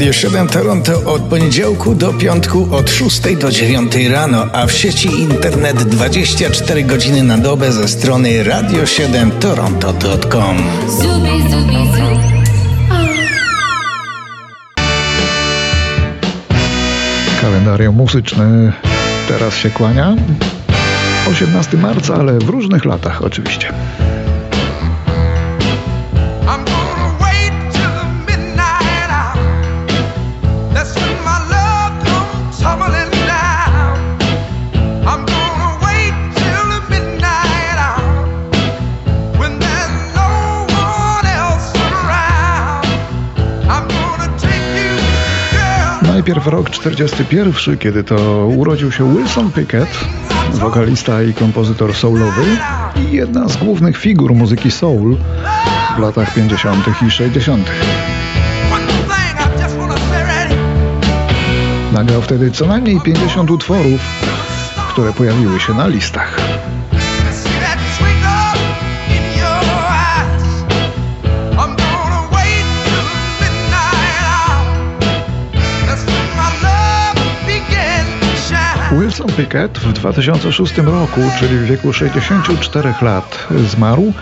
Radio 7 Toronto od poniedziałku do piątku od 6 do 9 rano, a w sieci internet 24 godziny na dobę ze strony radio7toronto.com. Kalendarium muzyczne teraz się kłania. 18 marca, ale w różnych latach oczywiście. Najpierw rok 41, kiedy to urodził się Wilson Pickett, wokalista i kompozytor soulowy i jedna z głównych figur muzyki soul w latach 50. i 60. Nagrał wtedy co najmniej 50 utworów, które pojawiły się na listach. Pickett w 2006 roku, czyli w wieku 64 lat, zmarł.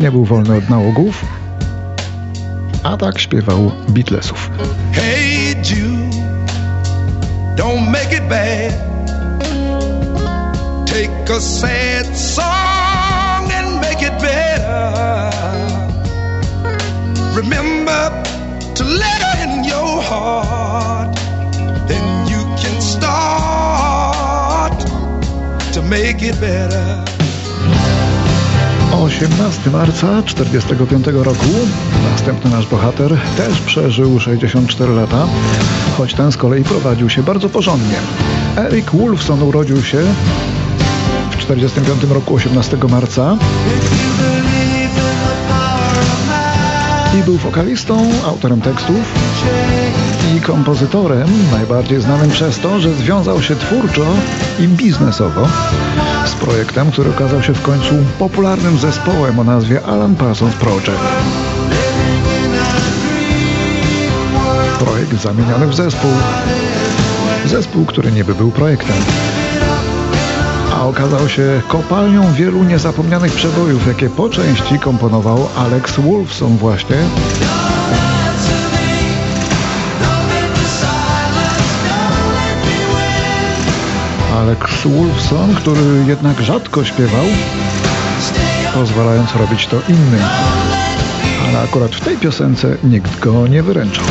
Nie był wolny od nałogów, a tak śpiewał Beatlesów. Hey Jude, don't make it bad. Take a sad song to make it better. 18 marca 45 roku następny nasz bohater też przeżył 64 lata, choć ten z kolei prowadził się bardzo porządnie. Eric Wolfson urodził się w 45 roku 18 marca i był wokalistą, autorem tekstów i kompozytorem, najbardziej znanym przez to, że związał się twórczo i biznesowo z projektem, który okazał się w końcu popularnym zespołem o nazwie Alan Parsons Project. Projekt zamieniony w zespół. Zespół, który niby był projektem a okazał się kopalnią wielu niezapomnianych przebojów, jakie po części komponował Alex Wolfson właśnie. Alex Wolfson, który jednak rzadko śpiewał, pozwalając robić to innym. Ale akurat w tej piosence nikt go nie wyręczał.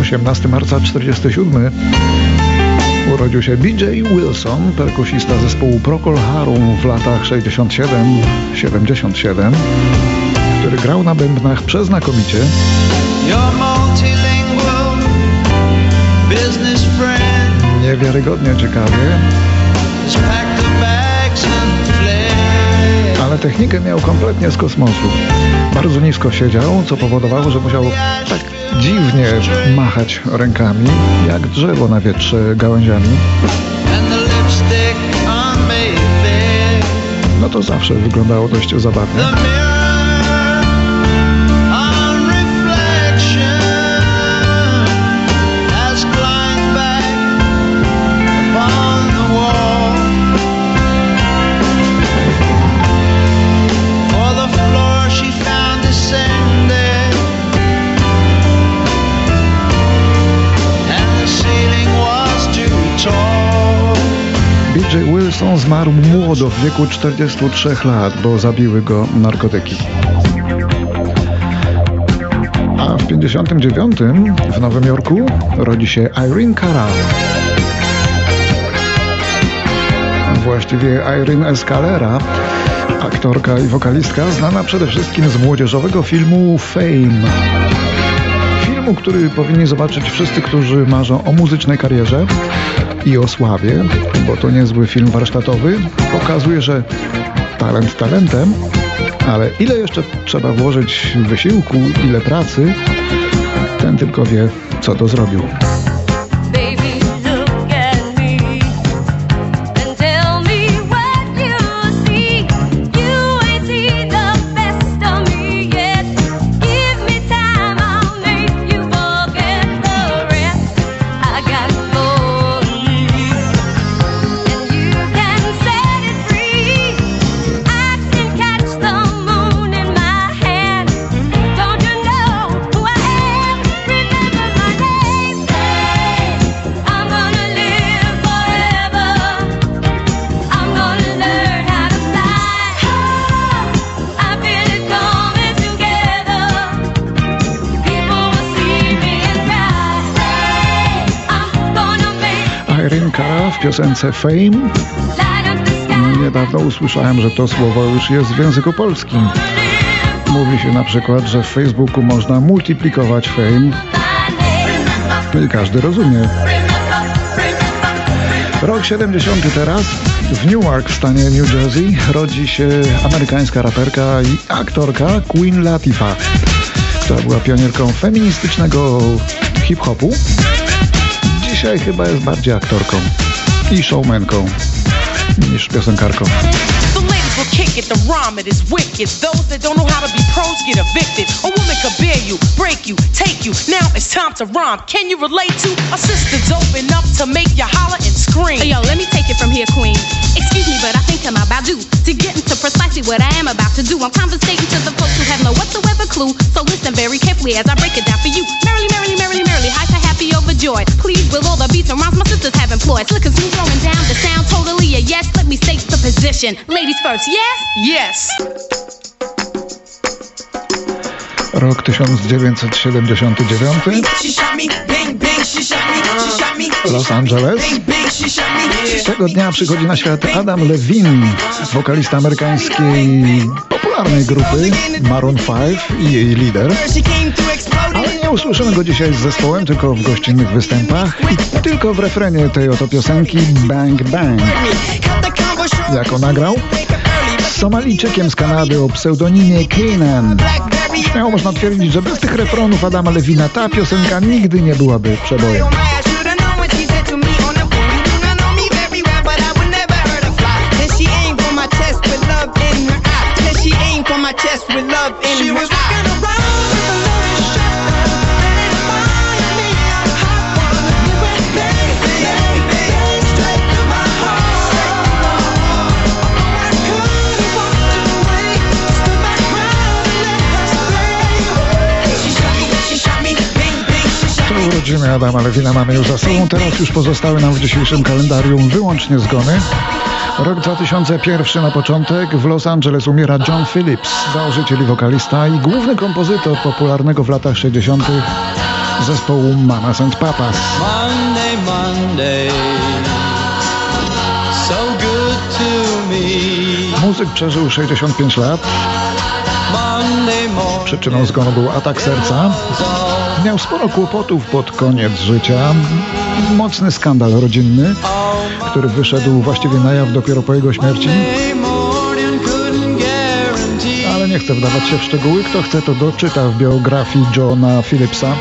18 marca 47 urodził się BJ Wilson, perkusista zespołu Procol Harum w latach 67-77, który grał na bębnach przeznakomicie. Niewiarygodnie ciekawie. Ale technikę miał kompletnie z kosmosu. Bardzo nisko siedział, co powodowało, że musiał tak dziwnie machać rękami, jak drzewo na wietrze gałęziami. No to zawsze wyglądało dość zabawnie. Wilson zmarł młodo w wieku 43 lat, bo zabiły go narkotyki. A w 59 w Nowym Jorku rodzi się Irene Cara. Właściwie Irene Escalera, aktorka i wokalistka znana przede wszystkim z młodzieżowego filmu Fame. Filmu, który powinni zobaczyć wszyscy, którzy marzą o muzycznej karierze i o sławie, bo to niezły film warsztatowy. Pokazuje, że talent talentem, ale ile jeszcze trzeba włożyć wysiłku, ile pracy, ten tylko wie, co to zrobił. Kara w piosence Fame. Niedawno usłyszałem, że to słowo już jest w języku polskim. Mówi się na przykład, że w Facebooku można multiplikować fame. I każdy rozumie. Rok 70 teraz. W Newark w stanie New Jersey rodzi się amerykańska raperka i aktorka Queen Latifah, która była pionierką feministycznego hip-hopu. Dzisiaj chyba jest bardziej aktorką i showmanką niż piosenkarką. will kick it. The rhyme, it is wicked. Those that don't know how to be pros get evicted. A woman could bear you, break you, take you. Now it's time to rhyme. Can you relate to a sister's open up to make you holler and scream? Hey, yo, let me take it from here, queen. Excuse me, but I think I'm about due to get into precisely what I am about to do. I'm conversating to the folks who have no whatsoever clue. So listen very carefully as I break it down for you. Merrily, merrily, merrily, merrily, hyper overjoyed. Please, with all the beats and rhymes my sisters have employed. Slick and smooth, rolling down the sound, totally a yes. Let me state the position. Ladies first, yes? Yes. Rok 1979. Los Angeles. Tego dnia przychodzi na świat Adam Levine, wokalista amerykańskiej popularnej grupy Maroon 5 i jej lider. Nie usłyszymy go dzisiaj z zespołem, tylko w gościnnych występach i tylko w refrenie tej oto piosenki Bang Bang. Jak nagrał? Somalijczykiem z Kanady o pseudonimie Kanan. Śmiało można twierdzić, że bez tych refronów Adama Lewina ta piosenka nigdy nie byłaby przebojem. Urodziny Adama Lewina mamy już za sobą. Teraz już pozostały nam w dzisiejszym kalendarium wyłącznie zgony. Rok 2001 na początek w Los Angeles umiera John Phillips, założyciel i wokalista i główny kompozytor popularnego w latach 60. zespołu Mamas and Papas. Monday, Monday, so. Muzyk przeżył 65 lat. Przyczyną zgonu był atak serca. Miał sporo kłopotów pod koniec życia. Mocny skandal rodzinny, który wyszedł właściwie na jaw dopiero po jego śmierci. Ale nie chcę wdawać się w szczegóły. Kto chce, to doczyta w biografii Johna Phillipsa.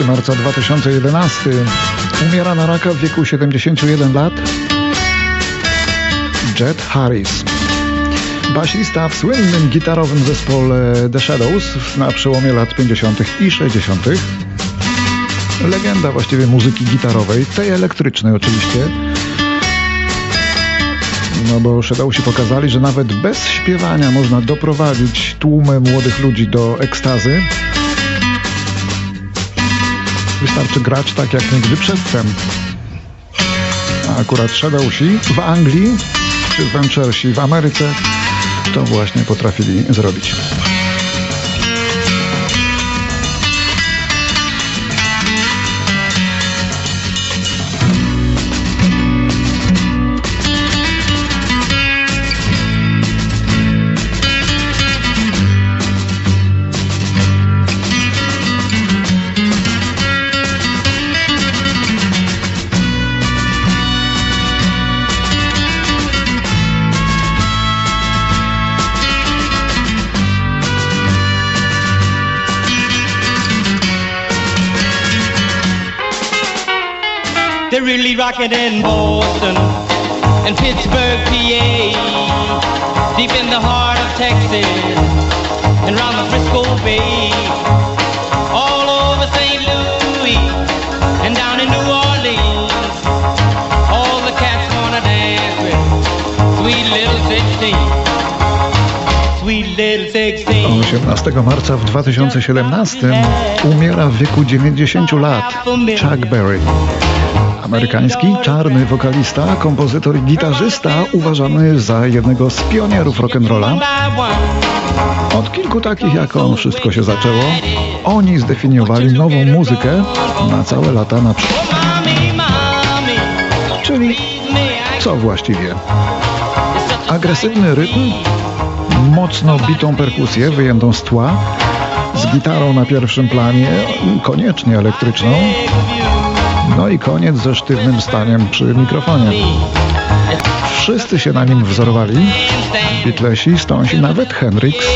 18 marca 2011 umiera na raka w wieku 71 lat Jet Harris. Basista w słynnym gitarowym zespole The Shadows na przełomie lat 50. i 60. Legenda właściwie muzyki gitarowej, tej elektrycznej oczywiście. No bo Shadowsi pokazali, że nawet bez śpiewania można doprowadzić tłumy młodych ludzi do ekstazy. Wystarczy grać tak jak nigdy przedtem. A akurat Shadowsi w Anglii czy Venturesi w Ameryce to właśnie potrafili zrobić. They're really rocking in Boston and Pittsburgh, PA, deep in the heart of Texas and round the Frisco Bay, all over St. Louis and down in New Orleans. All the cats wanna dance with sweet little 16. Sweet little 16. 18 marca w 2017 umiera w wieku 90 lat Chuck Berry. Amerykański czarny wokalista, kompozytor i gitarzysta uważany za jednego z pionierów rock'n'rolla. Od kilku takich jak on wszystko się zaczęło, oni zdefiniowali nową muzykę na całe lata naprzód. Czyli co właściwie? Agresywny rytm, mocno bitą perkusję wyjętą z tła, z gitarą na pierwszym planie, koniecznie elektryczną. No i koniec ze sztywnym staniem przy mikrofonie. Wszyscy się na nim wzorowali, Beatlesi, Stonesi, nawet Hendrix,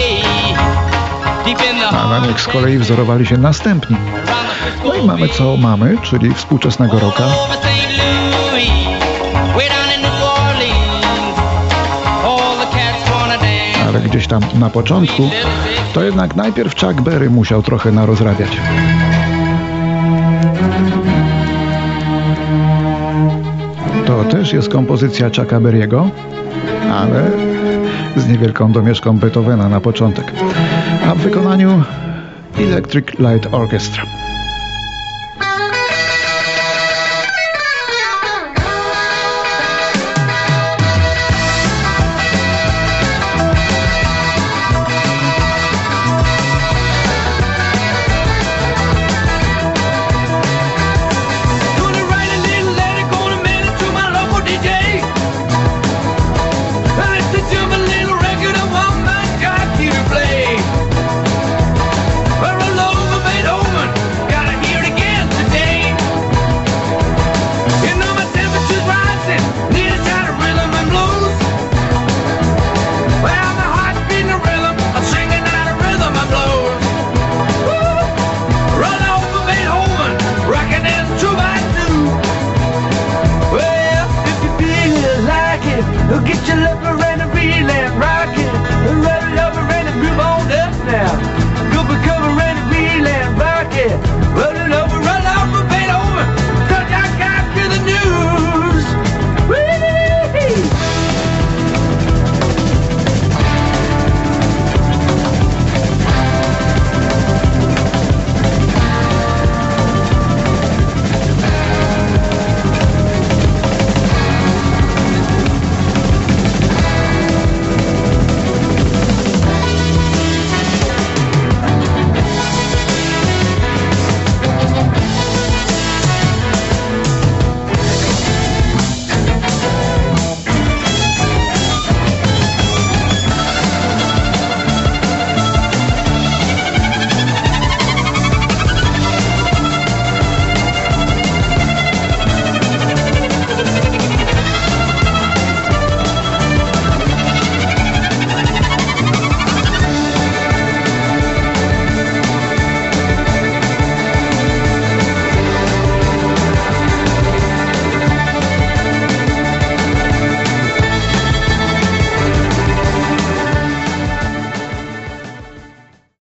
a na nich z kolei wzorowali się następni. No i mamy co mamy, czyli współczesnego dance. ale gdzieś tam na początku, to jednak najpierw Chuck Berry musiał trochę narozrabiać. To też jest kompozycja Chucka Berry'ego, ale z niewielką domieszką Beethovena na początek, a w wykonaniu Electric Light Orchestra.